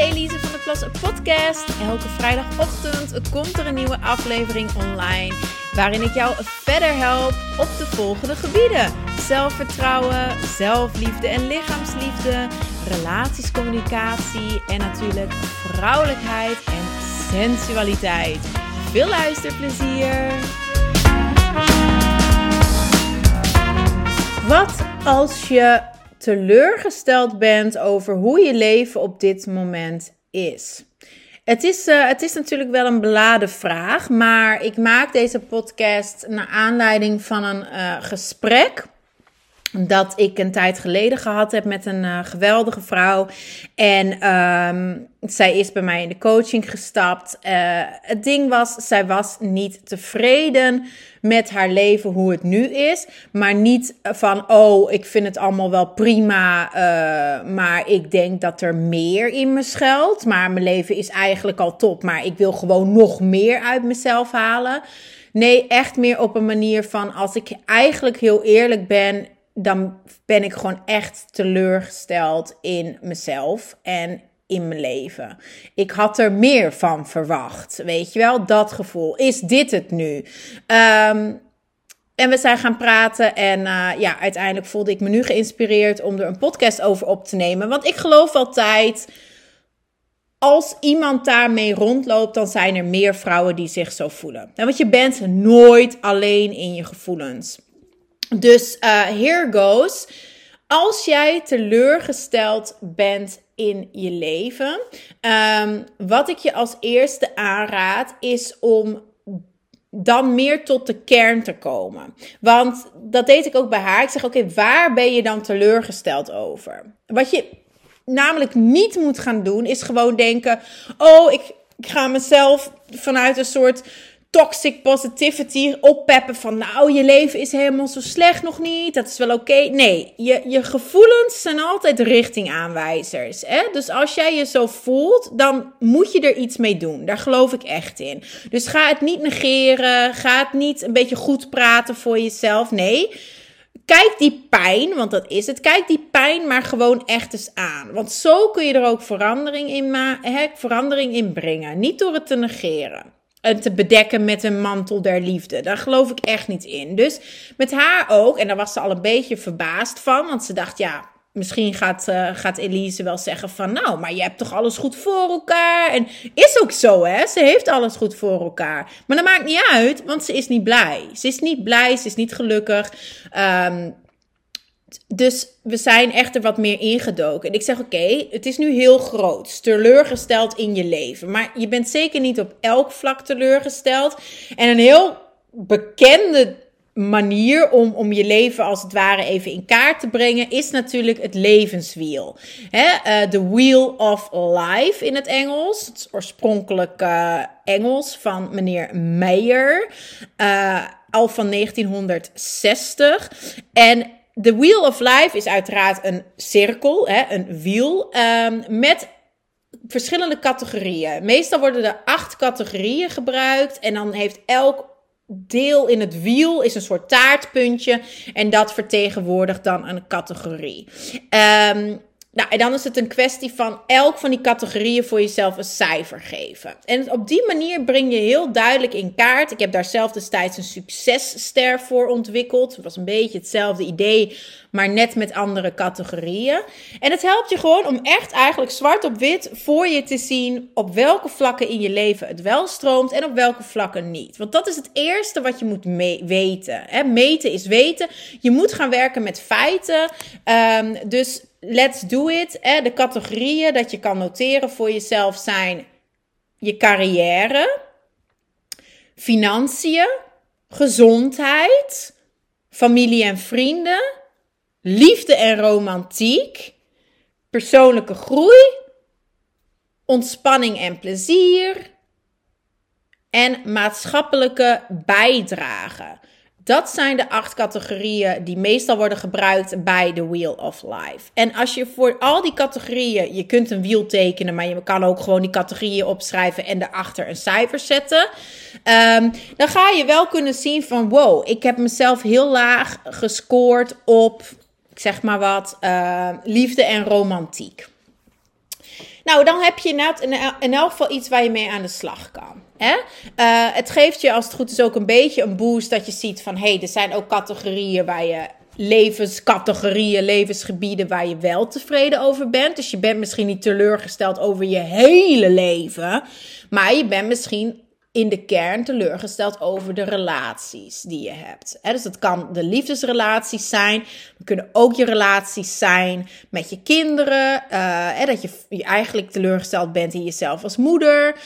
Elise van de Plas podcast. Elke vrijdagochtend komt er een nieuwe aflevering online. Waarin ik jou verder help op de volgende gebieden: zelfvertrouwen, zelfliefde en lichaamsliefde, relatiescommunicatie en natuurlijk vrouwelijkheid en sensualiteit. Veel luisterplezier! Wat als je teleurgesteld bent over hoe je leven op dit moment is? Het is, uh, het is natuurlijk wel een beladen vraag, maar ik maak deze podcast naar aanleiding van een uh, gesprek dat ik een tijd geleden gehad heb met een uh, geweldige vrouw. En um, zij is bij mij in de coaching gestapt. Uh, het ding was, zij was niet tevreden met haar leven hoe het nu is. Maar niet van, oh, ik vind het allemaal wel prima. Uh, maar ik denk dat er meer in me schuilt. Maar mijn leven is eigenlijk al top. Maar ik wil gewoon nog meer uit mezelf halen. Nee, echt meer op een manier van, als ik eigenlijk heel eerlijk ben dan ben ik gewoon echt teleurgesteld in mezelf en in mijn leven. Ik had er meer van verwacht. Weet je wel, dat gevoel. Is dit het nu? Um, en we zijn gaan praten en uh, ja, uiteindelijk voelde ik me nu geïnspireerd om er een podcast over op te nemen. Want ik geloof altijd, als iemand daarmee rondloopt, dan zijn er meer vrouwen die zich zo voelen. want je bent nooit alleen in je gevoelens. Dus uh, here goes. Als jij teleurgesteld bent in je leven, um, wat ik je als eerste aanraad is om dan meer tot de kern te komen. Want dat deed ik ook bij haar. Ik zeg: Oké, waar ben je dan teleurgesteld over? Wat je namelijk niet moet gaan doen, is gewoon denken: Oh, ik, ik ga mezelf vanuit een soort toxic positivity oppeppen van nou, je leven is helemaal zo slecht nog niet, dat is wel oké. Nee, je, je gevoelens zijn altijd richtingaanwijzers. Hè? Dus als jij je zo voelt, dan moet je er iets mee doen. Daar geloof ik echt in. Dus ga het niet negeren, ga het niet een beetje goed praten voor jezelf. Nee, kijk die pijn, want dat is het. Kijk die pijn maar gewoon echt eens aan. Want zo kun je er ook verandering in, hè, verandering in brengen. Niet door het te negeren en te bedekken met een mantel der liefde. Daar geloof ik echt niet in. Dus met haar ook, en daar was ze al een beetje verbaasd van, want ze dacht, ja, misschien gaat, uh, gaat Elise wel zeggen van, nou, maar je hebt toch alles goed voor elkaar? En is ook zo, hè? Ze heeft alles goed voor elkaar. Maar dat maakt niet uit, want ze is niet blij. Ze is niet blij, ze is niet gelukkig. Um, dus we zijn echt er wat meer ingedoken. En ik zeg: Oké, het is nu heel groot. Teleurgesteld in je leven. Maar je bent zeker niet op elk vlak teleurgesteld. En een heel bekende manier om, om je leven als het ware even in kaart te brengen, is natuurlijk het levenswiel. Hè? Uh, the Wheel of Life in het Engels. Het oorspronkelijk uh, Engels van meneer Meyer. Uh, al van 1960. En The Wheel of Life is uiteraard een cirkel, hè, een wiel, um, met verschillende categorieën. Meestal worden er acht categorieën gebruikt en dan heeft elk deel in het wiel is een soort taartpuntje en dat vertegenwoordigt dan een categorie. Um, nou, en dan is het een kwestie van elk van die categorieën voor jezelf een cijfer geven. En op die manier breng je heel duidelijk in kaart. Ik heb daar zelf destijds een successter voor ontwikkeld. Het was een beetje hetzelfde idee, maar net met andere categorieën. En het helpt je gewoon om echt eigenlijk zwart op wit voor je te zien op welke vlakken in je leven het wel stroomt en op welke vlakken niet. Want dat is het eerste wat je moet weten. Hè? Meten is weten. Je moet gaan werken met feiten. Um, dus let's do it. De categorieën dat je kan noteren voor jezelf zijn je carrière, financiën, gezondheid, familie en vrienden, liefde en romantiek, persoonlijke groei, ontspanning en plezier en maatschappelijke bijdrage. Dat zijn de acht categorieën die meestal worden gebruikt bij de Wheel of Life. En als je voor al die categorieën, je kunt een wiel tekenen, maar je kan ook gewoon die categorieën opschrijven en daarachter een cijfer zetten. Um, dan ga je wel kunnen zien van wow, ik heb mezelf heel laag gescoord op, ik zeg maar wat, uh, liefde en romantiek. Nou, dan heb je in elk geval iets waar je mee aan de slag kan. Uh, het geeft je als het goed is ook een beetje een boost dat je ziet van hé, hey, er zijn ook categorieën waar je levenscategorieën, levensgebieden waar je wel tevreden over bent. Dus je bent misschien niet teleurgesteld over je hele leven, maar je bent misschien in de kern teleurgesteld over de relaties die je hebt. dus het kan de liefdesrelaties zijn, het kunnen ook je relaties zijn met je kinderen, uh, dat je eigenlijk teleurgesteld bent in jezelf als moeder.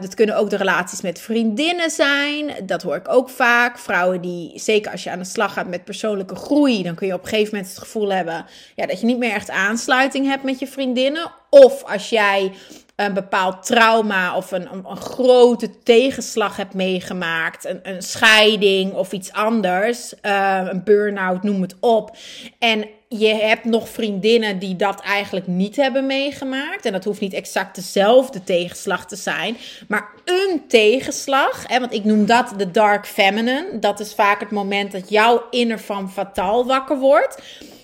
Dat kunnen ook de relaties met vriendinnen zijn, dat hoor ik ook vaak. Vrouwen die, zeker als je aan de slag gaat met persoonlijke groei, dan kun je op een gegeven moment het gevoel hebben ja, dat je niet meer echt aansluiting hebt met je vriendinnen. Of als jij een bepaald trauma of een, een, grote tegenslag hebt meegemaakt, een, een scheiding of iets anders, uh, een burn-out, noem het op. En je hebt nog vriendinnen die dat eigenlijk niet hebben meegemaakt. En dat hoeft niet exact dezelfde tegenslag te zijn. Maar een tegenslag, hè, want ik noem dat de dark feminine. Dat is vaak het moment dat jouw inner van fataal wakker wordt.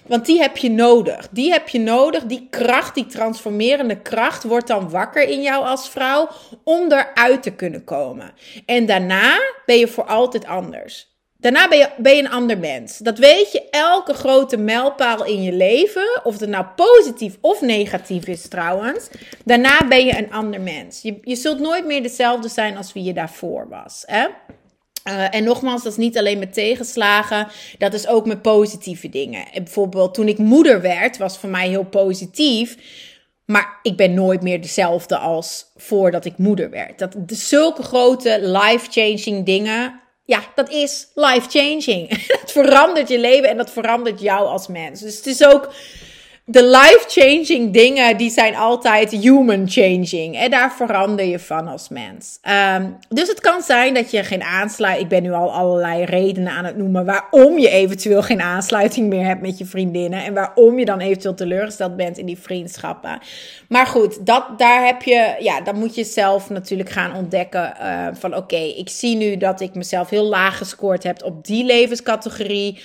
Want die heb je nodig. Die heb je nodig. Die kracht, die transformerende kracht, wordt dan wakker in jou als vrouw om eruit te kunnen komen. En daarna ben je voor altijd anders. Daarna ben je, ben een ander mens. Dat weet je, elke grote mijlpaal in je leven, of het nou positief of negatief is trouwens, daarna ben je een ander mens. Je, je zult nooit meer dezelfde zijn als wie je daarvoor was. Hè? Uh, en nogmaals, dat is niet alleen met tegenslagen, dat is ook met positieve dingen. En bijvoorbeeld toen ik moeder werd, was voor mij heel positief. Maar ik ben nooit meer dezelfde als voordat ik moeder werd. Dat, de, zulke grote life-changing dingen, ja, dat is life-changing. Het verandert je leven en dat verandert jou als mens. Dus het is ook de life-changing dingen, die zijn altijd human-changing. En daar verander je van als mens. Um, dus het kan zijn dat je geen aansluiting... Ik ben nu al allerlei redenen aan het noemen... waarom je eventueel geen aansluiting meer hebt met je vriendinnen... en waarom je dan eventueel teleurgesteld bent in die vriendschappen. Maar goed, dat, daar heb je... Ja, dan moet je zelf natuurlijk gaan ontdekken uh, van... oké, ik zie nu dat ik mezelf heel laag gescoord heb op die levenscategorie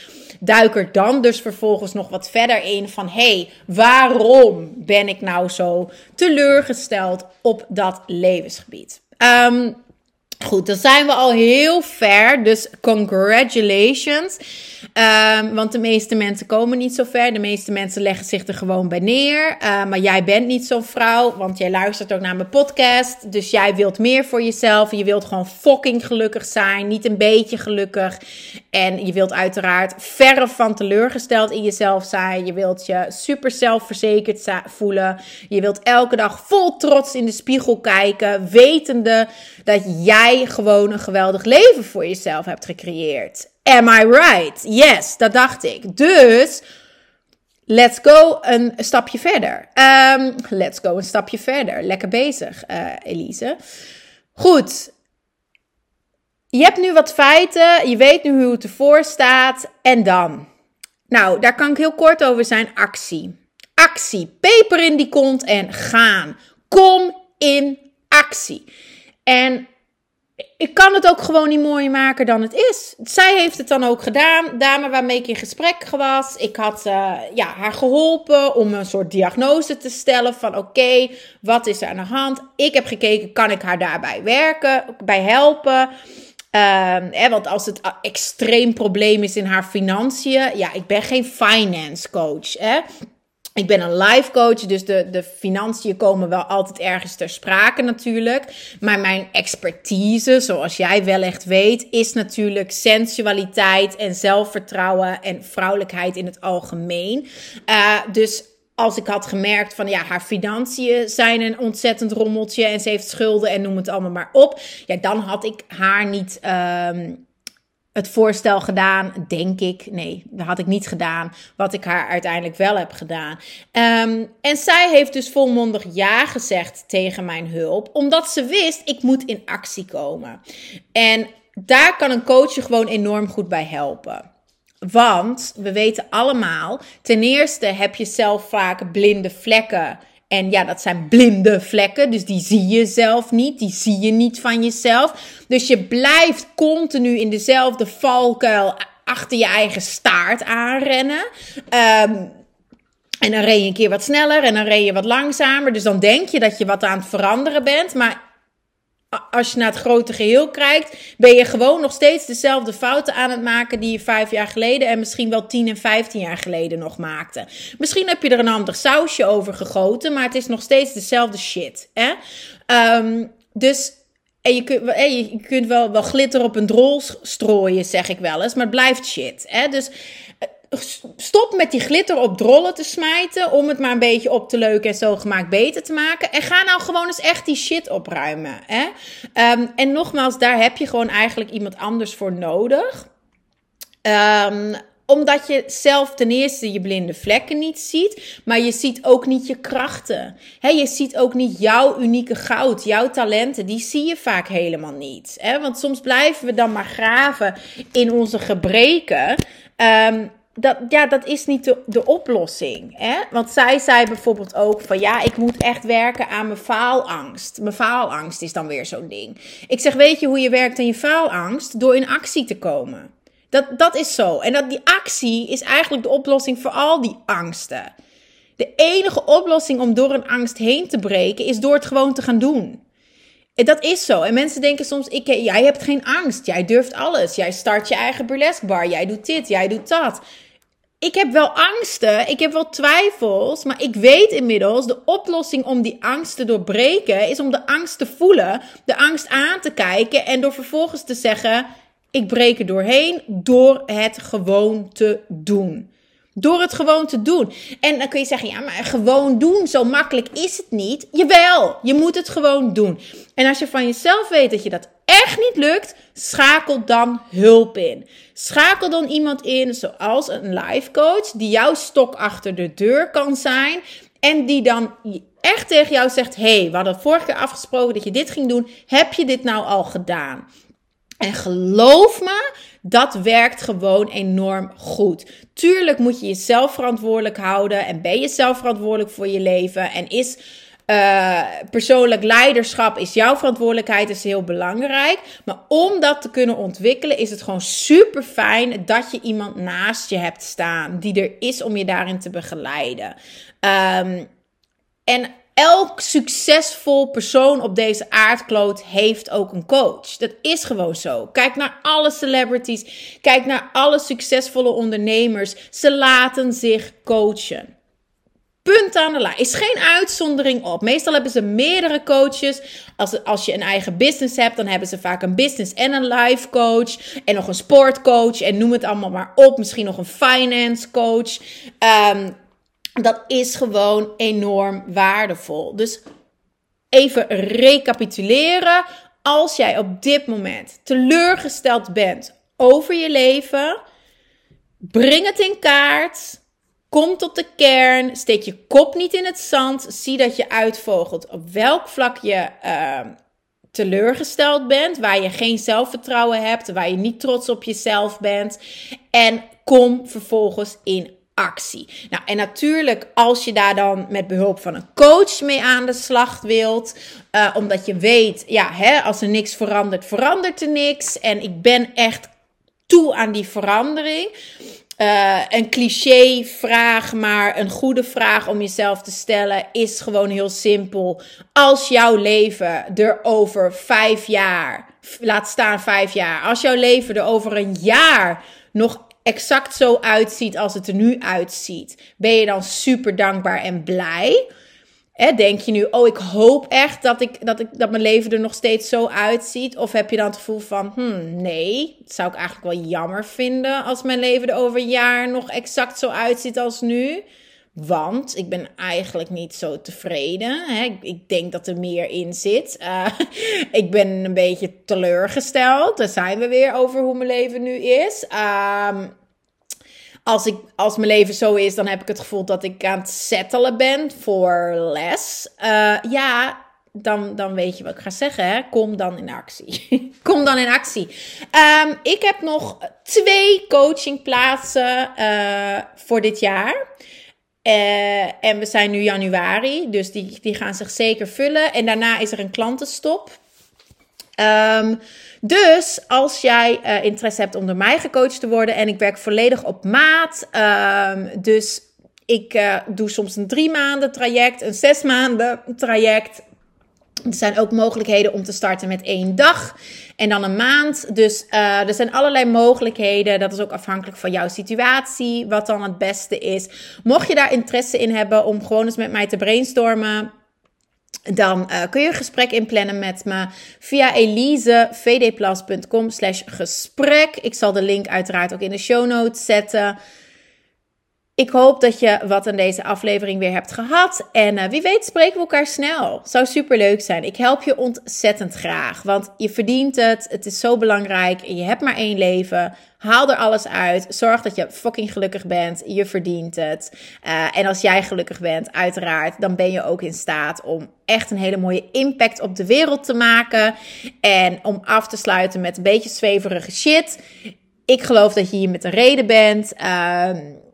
duik er dan dus vervolgens nog wat verder in van hey, waarom ben ik nou zo teleurgesteld op dat levensgebied? Um, Goed, dan zijn we al heel ver. Dus congratulations. Um, want de meeste mensen komen niet zo ver. De meeste mensen leggen zich er gewoon bij neer. Uh, maar jij bent niet zo'n vrouw, want jij luistert ook naar mijn podcast. Dus jij wilt meer voor jezelf. Je wilt gewoon fucking gelukkig zijn. Niet een beetje gelukkig. En je wilt uiteraard verre van teleurgesteld in jezelf zijn. Je wilt je super zelfverzekerd voelen. Je wilt elke dag vol trots in de spiegel kijken. Wetende dat jij gewoon een geweldig leven voor jezelf hebt gecreëerd. Am I right? Yes, dat dacht ik. Dus let's go een stapje verder. Um, let's go een stapje verder. Lekker bezig, uh, Elise. Goed. Je hebt nu wat feiten, je weet nu hoe het ervoor staat. En dan? Nou, daar kan ik heel kort over zijn. Actie. Actie. Peper in die kont en gaan. Kom in actie. En ik kan het ook gewoon niet mooier maken dan het is. Zij heeft het dan ook gedaan. Dame waarmee ik in gesprek was. Ik had uh, ja, haar geholpen om een soort diagnose te stellen van oké, wat is er aan de hand? Ik heb gekeken, kan ik haar daarbij werken, bij helpen? Um, want als het een extreem probleem is in haar financiën, ja, ik ben geen finance coach. Hè? Ik ben een life coach, dus de, de financiën komen wel altijd ergens ter sprake natuurlijk. Maar mijn expertise, zoals jij wel echt weet, is natuurlijk sensualiteit en zelfvertrouwen en vrouwelijkheid in het algemeen. Uh, dus als ik had gemerkt van ja, haar financiën zijn een ontzettend rommeltje en ze heeft schulden en noem het allemaal maar op. Ja, dan had ik haar niet. Um, het voorstel gedaan, denk ik. Nee, dat had ik niet gedaan. Wat ik haar uiteindelijk wel heb gedaan. Um, en zij heeft dus volmondig ja gezegd tegen mijn hulp, omdat ze wist, ik moet in actie komen. En daar kan een coach je gewoon enorm goed bij helpen. Want we weten allemaal, ten eerste heb je zelf vaak blinde vlekken en ja, dat zijn blinde vlekken, dus die zie je zelf niet, die zie je niet van jezelf. Dus je blijft continu in dezelfde valkuil achter je eigen staart aanrennen. Um, En dan reed je een keer wat sneller en dan reed je wat langzamer. Dus dan denk je dat je wat aan het veranderen bent. Maar als je naar het grote geheel kijkt, ben je gewoon nog steeds dezelfde fouten aan het maken die je vijf jaar geleden en misschien wel tien en vijftien jaar geleden nog maakte. Misschien heb je er een ander sausje over gegoten, maar het is nog steeds dezelfde shit. Hè? Ehm, dus en je kunt, je kunt wel, wel glitter op een drol strooien, zeg ik wel eens, maar het blijft shit. Hè? Dus stop met die glitter op drollen te smijten. Om het maar een beetje op te leuken en zo gemaakt beter te maken. En ga nou gewoon eens echt die shit opruimen. Hè? Ehm, en nogmaals, daar heb je gewoon eigenlijk iemand anders voor nodig. Um, omdat je zelf ten eerste je blinde vlekken niet ziet, maar je ziet ook niet je krachten. He, je ziet ook niet jouw unieke goud, jouw talenten, die zie je vaak helemaal niet. He, want soms blijven we dan maar graven in onze gebreken. Um, dat, ja, dat is niet de, oplossing. Hè? Want zij zei bijvoorbeeld ook van ja, ik moet echt werken aan mijn faalangst. Mijn faalangst is dan weer zo'n ding. Ik zeg, weet je hoe je werkt aan je faalangst? Door in actie te komen. Dat, dat is zo. En dat, die actie is eigenlijk de oplossing voor al die angsten. De enige oplossing om door een angst heen te breken is door het gewoon te gaan doen. Dat is zo. En mensen denken soms, ik, jij hebt geen angst. Jij durft alles. Jij start je eigen burlesque bar. Jij doet dit, jij doet dat. Ik heb wel angsten, ik heb wel twijfels, maar ik weet inmiddels de oplossing om die angst te doorbreken is om de angst te voelen, de angst aan te kijken en door vervolgens te zeggen: ik breek er doorheen door het gewoon te doen. Door het gewoon te doen. En dan kun je zeggen, ja, maar gewoon doen, zo makkelijk is het niet. Jawel, je moet het gewoon doen. En als je van jezelf weet dat je dat echt niet lukt, schakel dan hulp in. Schakel dan iemand in, zoals een life coach, die jouw stok achter de deur kan zijn. En die dan echt tegen jou zegt: hey, we hadden vorige keer afgesproken dat je dit ging doen. Heb je dit nou al gedaan? En geloof me, dat werkt gewoon enorm goed. Tuurlijk moet je jezelf verantwoordelijk houden en ben je zelf verantwoordelijk voor je leven en is uh, persoonlijk leiderschap is jouw verantwoordelijkheid, is heel belangrijk. Maar om dat te kunnen ontwikkelen, is het gewoon super fijn dat je iemand naast je hebt staan die er is om je daarin te begeleiden. Um, en elk succesvol persoon op deze aardkloot heeft ook een coach. Dat is gewoon zo. Kijk naar alle celebrities. Kijk naar alle succesvolle ondernemers. Ze laten zich coachen. Punt aan de lijn. Is geen uitzondering op. Meestal hebben ze meerdere coaches. Als, als je een eigen business hebt, dan hebben ze vaak een business en een life coach. En nog een sportcoach. En noem het allemaal maar op. Misschien nog een finance coach. Um, dat is gewoon enorm waardevol. Dus even recapituleren. Als jij op dit moment teleurgesteld bent over je leven, breng het in kaart. Kom tot de kern. Steek je kop niet in het zand. Zie dat je uitvogelt op welk vlak je uh, teleurgesteld bent. Waar je geen zelfvertrouwen hebt. Waar je niet trots op jezelf bent. En kom vervolgens in actie. Nou, en natuurlijk, als je daar dan met behulp van een coach mee aan de slag wilt, uh, omdat je weet, ja, hè, als er niks verandert, verandert er niks. En ik ben echt toe aan die verandering. Uh, een cliché vraag, maar een goede vraag om jezelf te stellen is gewoon heel simpel. Als jouw leven er over vijf jaar, laat staan vijf jaar, als jouw leven er over een jaar nog exact zo uitziet als het er nu uitziet, ben je dan super dankbaar en blij? denk je nu, oh, ik hoop echt dat, ik, dat, ik, dat mijn leven er nog steeds zo uitziet? Of heb je dan het gevoel van, hmm, nee, dat zou ik eigenlijk wel jammer vinden als mijn leven er over een jaar nog exact zo uitziet als nu? Want ik ben eigenlijk niet zo tevreden. Hè? Ik, denk dat er meer in zit. Uh, ik ben een beetje teleurgesteld. Daar zijn we weer over hoe mijn leven nu is. Um, als, ik, als mijn leven zo is, dan heb ik het gevoel dat ik aan het settelen ben voor les. Uh, ja, dan, dan weet je wat ik ga zeggen. Hè? Kom dan in actie. Kom dan in actie. Um, ik heb nog twee coachingplaatsen uh, voor dit jaar. Uh, en we zijn nu januari, dus die, die gaan zich zeker vullen. En daarna is er een klantenstop. Um, dus als jij uh, interesse hebt om door mij gecoacht te worden en ik werk volledig op maat, um, dus Ik uh, doe soms een drie maanden traject, een zes maanden traject. Er zijn ook mogelijkheden om te starten met één dag en dan een maand. Dus uh, er zijn allerlei mogelijkheden. Dat is ook afhankelijk van jouw situatie, wat dan het beste is. Mocht je daar interesse in hebben om gewoon eens met mij te brainstormen, dan uh, kun je een gesprek inplannen met me via elisevdplus.com slash gesprek. Ik zal de link uiteraard ook in de show notes zetten. Ik hoop dat je wat aan deze aflevering weer hebt gehad. En uh, wie weet spreken we elkaar snel. Zou super leuk zijn. Ik help je ontzettend graag. Want je verdient het. Het is zo belangrijk. Je hebt maar één leven. Haal er alles uit. Zorg dat je fucking gelukkig bent. Je verdient het. Uh, en als jij gelukkig bent, uiteraard, dan ben je ook in staat om echt een hele mooie impact op de wereld te maken. En om af te sluiten met een beetje zweverige shit. Ik geloof dat je hier met een reden bent. Uh,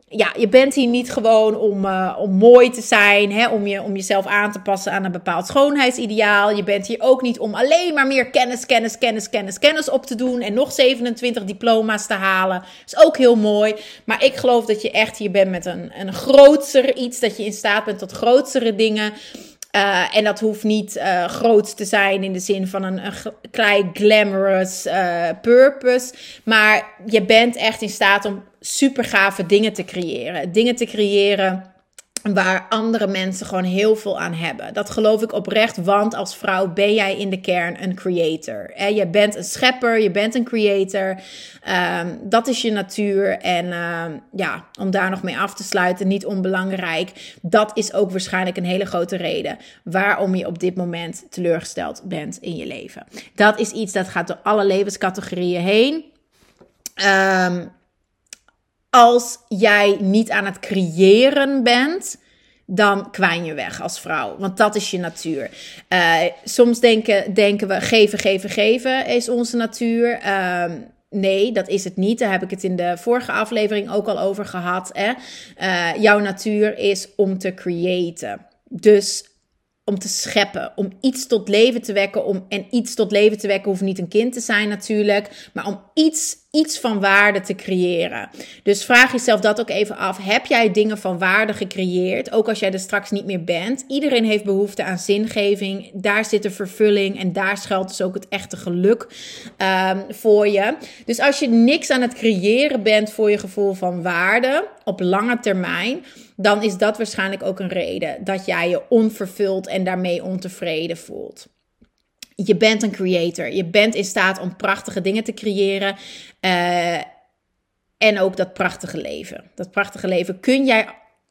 ja, je bent hier niet gewoon om, uh, om mooi te zijn, hè, om, je, om jezelf aan te passen aan een bepaald schoonheidsideaal. Je bent hier ook niet om alleen maar meer kennis, kennis, kennis, kennis, kennis op te doen en nog 27 diploma's te halen. Dat is ook heel mooi. Maar ik geloof dat je echt hier bent met een, een grootser iets, dat je in staat bent tot grotere dingen. Uh, en dat hoeft niet uh, groot te zijn in de zin van een, een klein glamorous uh, purpose. Maar je bent echt in staat om super gave dingen te creëren. Dingen te creëren waar andere mensen gewoon heel veel aan hebben. Dat geloof ik oprecht, want als vrouw ben jij in de kern een creator. Je bent een schepper, je bent een creator. Um, dat is je natuur. En uh, ja, om daar nog mee af te sluiten, niet onbelangrijk. Dat is ook waarschijnlijk een hele grote reden waarom je op dit moment teleurgesteld bent in je leven. Dat is iets dat gaat door alle levenscategorieën heen. Um, als jij niet aan het creëren bent, dan kwijn je weg als vrouw. Want dat is je natuur. Uh, soms denken, denken we geven, geven, geven is onze natuur. Uh, nee, dat is het niet. Daar heb ik het in de vorige aflevering ook al over gehad. Hè? Uh, jouw natuur is om te creëren. Dus om te scheppen, om iets tot leven te wekken. Om, en iets tot leven te wekken hoeft niet een kind te zijn natuurlijk, maar om iets, iets van waarde te creëren. Dus vraag jezelf dat ook even af. Heb jij dingen van waarde gecreëerd, ook als jij er straks niet meer bent? Iedereen heeft behoefte aan zingeving. Daar zit de vervulling en daar schuilt dus ook het echte geluk um, voor je. Dus als je niks aan het creëren bent voor je gevoel van waarde op lange termijn dan is dat waarschijnlijk ook een reden dat jij je onvervuld en daarmee ontevreden voelt. Je bent een creator. Je bent in staat om prachtige dingen te creëren. Uh, en ook dat prachtige leven. Dat prachtige leven kun jij,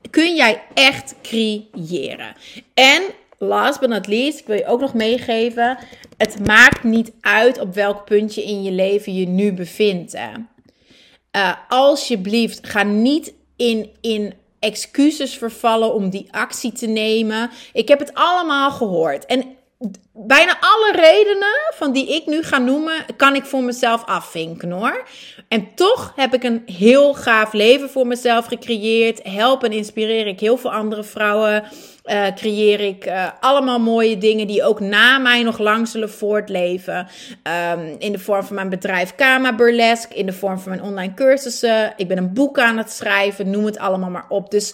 kun jij echt creëren. En last but not least, ik wil je ook nog meegeven. Het maakt niet uit op welk puntje in je leven je nu bevindt. Uh, alsjeblieft, ga niet in, in excuses vervallen om die actie te nemen. Ik heb het allemaal gehoord. En bijna alle redenen van die ik nu ga noemen, kan ik voor mezelf afvinken hoor. En toch heb ik een heel gaaf leven voor mezelf gecreëerd. Help en inspireer ik heel veel andere vrouwen. Uh, creëer ik uh, allemaal mooie dingen die ook na mij nog lang zullen voortleven. Um, in de vorm van mijn bedrijf Kama Burlesque, in de vorm van mijn online cursussen. Ik ben een boek aan het schrijven, noem het allemaal maar op. Dus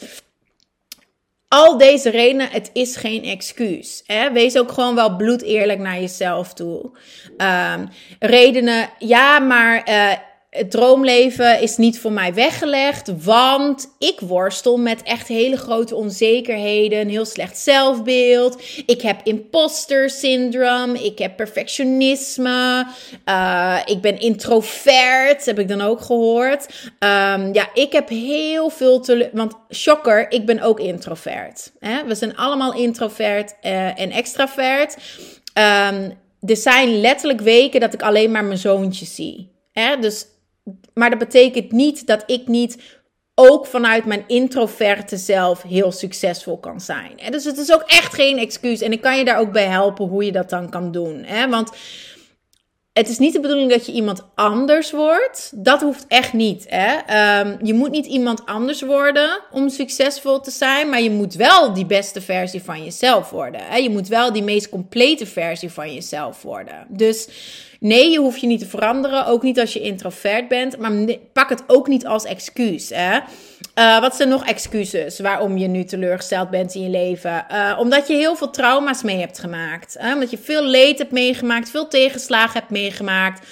al deze redenen, het is geen excuus. Hè? Wees ook gewoon wel bloed eerlijk naar jezelf toe. Um, redenen, ja, maar uh, het droomleven is niet voor mij weggelegd, want ik worstel met echt hele grote onzekerheden, een heel slecht zelfbeeld. Ik heb imposter syndroom, ik heb perfectionisme, uh, ik ben introvert, heb ik dan ook gehoord. Um, ja, ik heb heel veel te, want shocker, ik ben ook introvert. Hè? We zijn allemaal introvert uh, en extravert. Um, er zijn letterlijk weken dat ik alleen maar mijn zoontje zie. Dus maar dat betekent niet dat ik niet ook vanuit mijn introverte zelf heel succesvol kan zijn. Dus het is ook echt geen excuus. En ik kan je daar ook bij helpen hoe je dat dan kan doen. Want het is niet de bedoeling dat je iemand anders wordt. Dat hoeft echt niet. Um, je moet niet iemand anders worden om succesvol te zijn. Maar je moet wel die beste versie van jezelf worden. Je moet wel die meest complete versie van jezelf worden. Dus Nee, je hoeft je niet te veranderen. Ook niet als je introvert bent. Maar pak het ook niet als excuus. Hè? Uh, wat zijn nog excuses waarom je nu teleurgesteld bent in je leven? Uh, omdat je heel veel trauma's mee hebt gemaakt. Hè? Omdat je veel leed hebt meegemaakt, veel tegenslagen hebt meegemaakt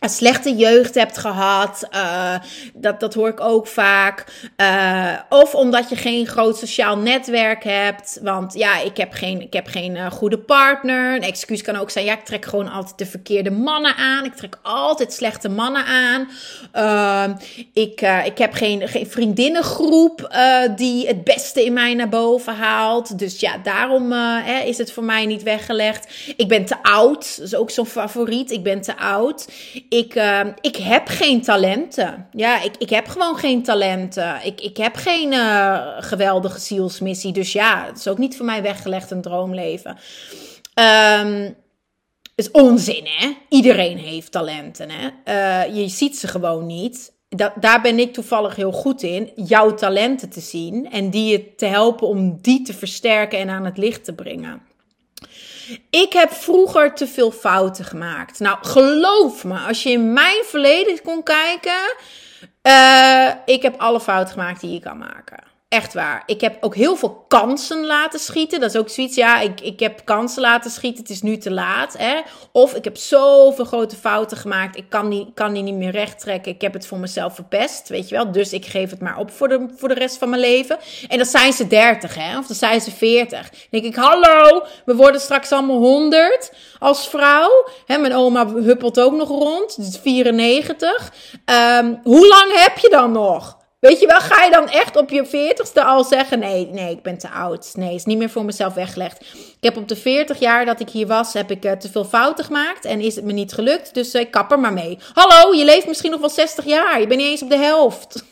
een slechte jeugd hebt gehad. Uh, dat, dat hoor ik ook vaak. Uh, of omdat je geen groot sociaal netwerk hebt. Want ja, ik heb geen, ik heb geen uh, goede partner. Een excuus kan ook zijn: ja, ik trek gewoon altijd de verkeerde mannen aan. Ik trek altijd slechte mannen aan. ik, ik heb geen, geen vriendinnengroep die het beste in mij naar boven haalt. Dus ja, daarom hè, is het voor mij niet weggelegd. Ik ben te oud. Dat is ook zo'n favoriet. Ik ben te oud. Ik, uh, ik heb geen talenten. Ja, ik, ik heb gewoon geen talenten. Ik, ik heb geen uh, geweldige zielsmissie. Dus ja, het is ook niet voor mij weggelegd een droomleven. Um, is onzin, hè? Iedereen heeft talenten, hè? Uh, je ziet ze gewoon niet. Da daar ben ik toevallig heel goed in. Jouw talenten te zien en die je te helpen om die te versterken en aan het licht te brengen. Ik heb vroeger te veel fouten gemaakt. Nou, geloof me, als je in mijn verleden kon kijken. Uh, ik heb alle fouten gemaakt die je kan maken. Echt waar. Ik heb ook heel veel kansen laten schieten. Dat is ook zoiets. Ja, ik, ik heb kansen laten schieten. Het is nu te laat. Hè? Of ik heb zoveel grote fouten gemaakt. Ik kan die, kan die niet meer recht trekken. Ik heb het voor mezelf verpest. Weet je wel. Dus ik geef het maar op voor de, voor de rest van mijn leven. En dan zijn ze 30, hè? Of dan zijn ze 40. Dan denk ik, hallo, we worden straks allemaal 100 als vrouw. Hè, mijn oma huppelt ook nog rond. Dus 94. Um, hoe lang heb je dan nog? Weet je wel, ga je dan echt op je veertigste al zeggen: nee, nee, ik ben te oud. Nee, is niet meer voor mezelf weggelegd. Ik heb op de 40 jaar dat ik hier was, heb ik uh, te veel fouten gemaakt en is het me niet gelukt. Dus ik uh, kap er maar mee. Hallo, je leeft misschien nog wel 60 jaar. Je bent niet eens op de helft.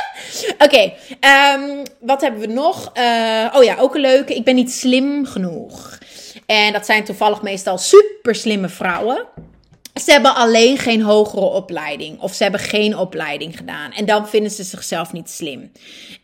Oké, ehm, wat hebben we nog? Uh, oh ja, ook een leuke. Ik ben niet slim genoeg. En dat zijn toevallig meestal super slimme vrouwen. Ze hebben alleen geen hogere opleiding of ze hebben geen opleiding gedaan. En dan vinden ze zichzelf niet slim.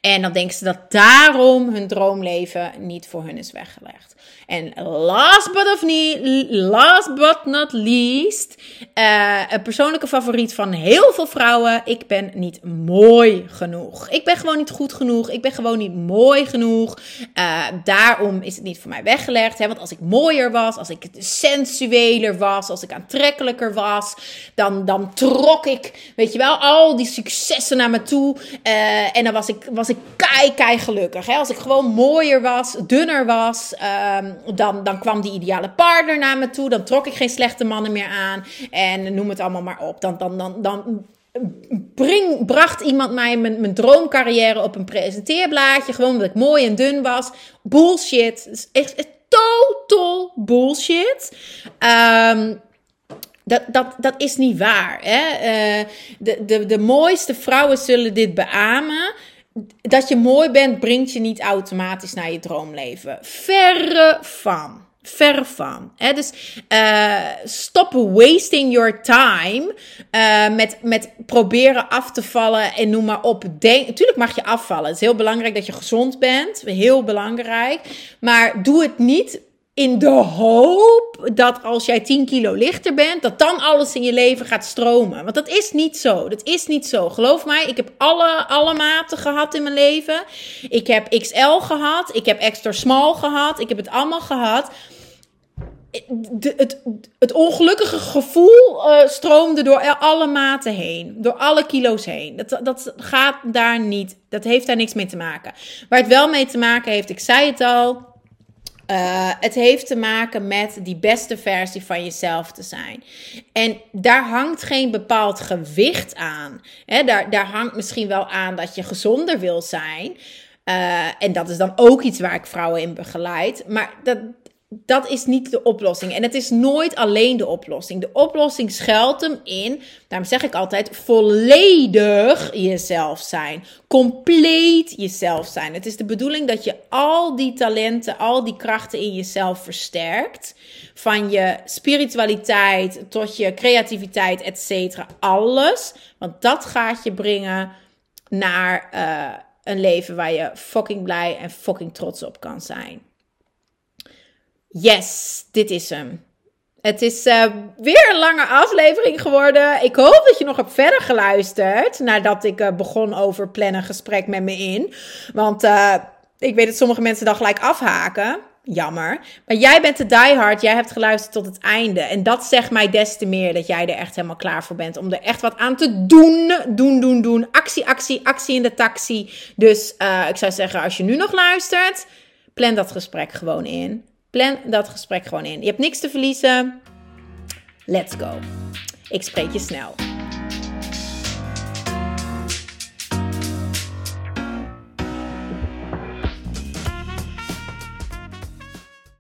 En dan denken ze dat daarom hun droomleven niet voor hun is weggelegd. En last but, of not least, uh, een persoonlijke favoriet van heel veel vrouwen. Ik ben niet mooi genoeg. Ik ben gewoon niet goed genoeg. Ik ben gewoon niet mooi genoeg. Uh, daarom is het niet voor mij weggelegd. Hè? Want als ik mooier was, als ik sensueler was, als ik aantrekkelijker was, dan, dan trok ik, weet je wel, al die successen naar me toe. Uh, en dan was ik, was ik kei, kei gelukkig. Hè? Als ik gewoon mooier was, dunner was. Um, dan, dan kwam die ideale partner naar me toe. Dan trok ik geen slechte mannen meer aan. En noem het allemaal maar op. Dan, dan, dan, dan bring, bracht iemand mij mijn, droomcarrière op een presenteerblaadje. Gewoon omdat ik mooi en dun was. Bullshit. Is total bullshit. Um, dat, dat, dat is niet waar. Hè? Uh, de, de, de mooiste vrouwen zullen dit beamen dat je mooi bent, brengt je niet automatisch naar je droomleven. Verre van. Verre van. Dus uh, stop wasting your time uh, met, met proberen af te vallen en noem maar op. Natuurlijk mag je afvallen. Het is heel belangrijk dat je gezond bent. Heel belangrijk. Maar doe het niet in de hoop dat als jij 10 kilo lichter bent, dat dan alles in je leven gaat stromen. Want dat is niet zo. Dat is niet zo. Geloof mij, ik heb alle, alle maten gehad in mijn leven. Ik heb XL gehad. Ik heb extra small gehad. Ik heb het allemaal gehad. Het, het ongelukkige gevoel uh, stroomde door alle maten heen. Door alle kilo's heen. Dat, dat gaat daar niet. Dat heeft daar niks mee te maken. Waar het wel mee te maken heeft, ik zei het al uh, het heeft te maken met die beste versie van jezelf te zijn. En daar hangt geen bepaald gewicht aan. Daar, daar hangt misschien wel aan dat je gezonder wil zijn. Uh, en dat is dan ook iets waar ik vrouwen in begeleid. Maar dat, dat is niet de oplossing. En het is nooit alleen de oplossing. De oplossing schuilt hem in, daarom zeg ik altijd, volledig jezelf zijn. Compleet jezelf zijn. Het is de bedoeling dat je al die talenten, al die krachten in jezelf versterkt. Van je spiritualiteit tot je creativiteit, et cetera. Alles. Want dat gaat je brengen naar uh, een leven waar je fucking blij en fucking trots op kan zijn. Yes, dit is hem. Het is uh, weer een lange aflevering geworden. Ik hoop dat je nog hebt verder geluisterd nadat ik uh, begon over plannen gesprek met me in. Want uh, ik weet dat sommige mensen dan gelijk afhaken. Jammer. Maar jij bent de diehard. Jij hebt geluisterd tot het einde. En dat zegt mij des te meer dat jij er echt helemaal klaar voor bent. Om er echt wat aan te doen. Doen, doen, doen. Actie, actie, actie in de taxi. Dus ik zou zeggen, als je nu nog luistert, plan dat gesprek gewoon in. Plan dat gesprek gewoon in. Je hebt niks te verliezen. Let's go. Ik spreek je snel.